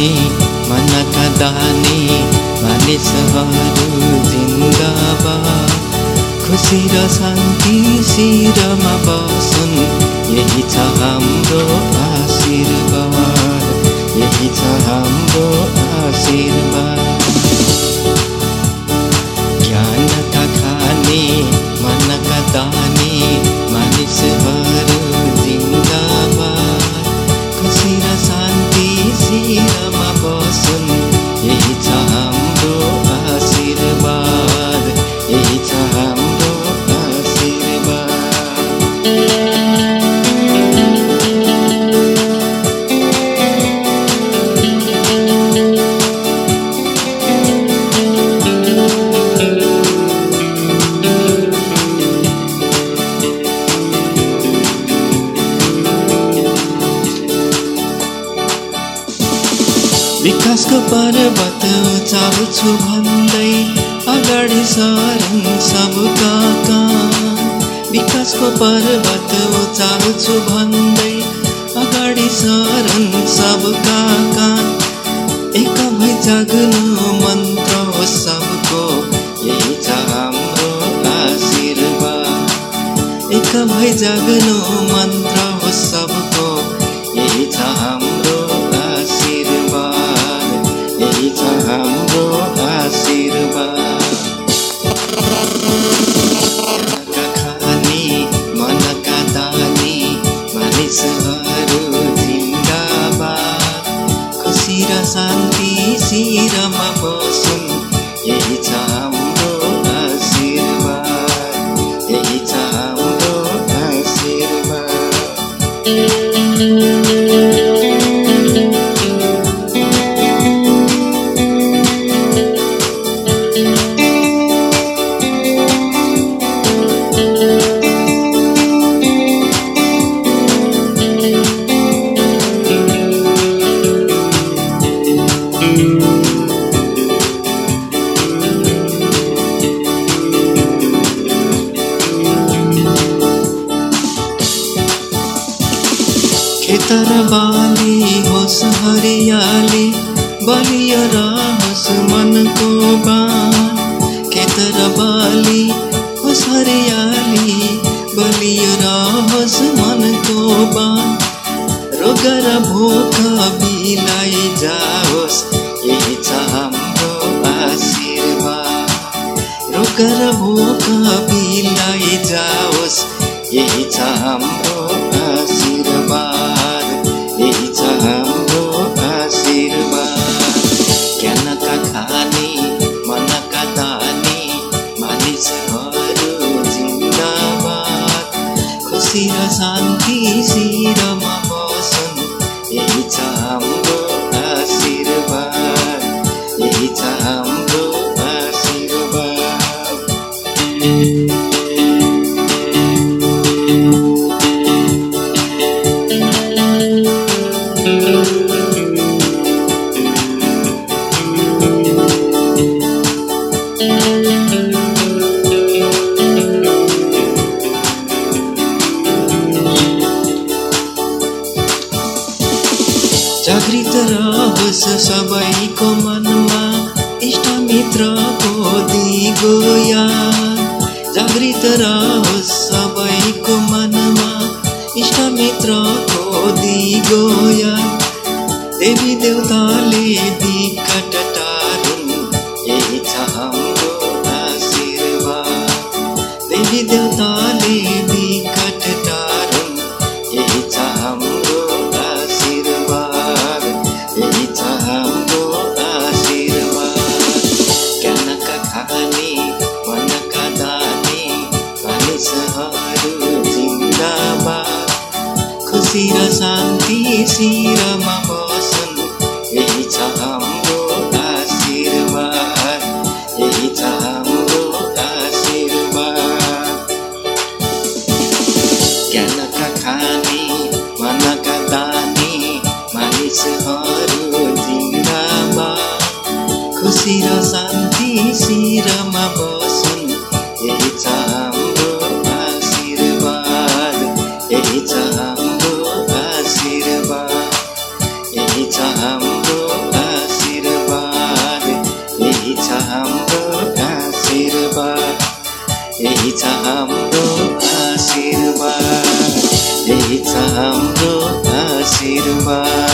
दानी मनका दानी मानिसहरू जिन्दाबा खुसी र शान्ति शिरमा बसुन् यही छ हाम्रो आशीर्वाद यही छ हाम्रो आशीर्वाद ज्ञानका खाने मनका दानी मानिसहरू जिन्दाबा खुसी र शान्ति शिरमा विकासको पर्वत उचाल्छु भन्दै अगाडि सरन् सबका कान विकासको पर्वत उचाल्छु भन्दै अगाडि सरन् सबका कान एक जाग्नु मन्त्र हो सबको यही छ हाम्रो आशीर्वाद। एक भई जाग्नु मन्त्र यही तर बाली होस हरियाली बलिया राहस मन को बान। के बाली होस हरियाली बलिया राहस मन को बान। रोगर भूखा भी लाई जा खुसी र रहोस् सबैको मनमा इष्टमित्रको दिगो याद जागृत रहोस् सबैको मनमा इष्टमित्रको दिगो याद देवी देवताले खुसी र शान्ति शिरमा बसुन्। यही छ हाम्रो आशीर्वाद। यही छ हाम्रो आशीर्वाद। ज्ञानका खाने मनका दाने मानिसहरू जिन्दाबाद खुसी र शान्ति शिरमा बसुन्। छ हाम्रो आशीर्वाद।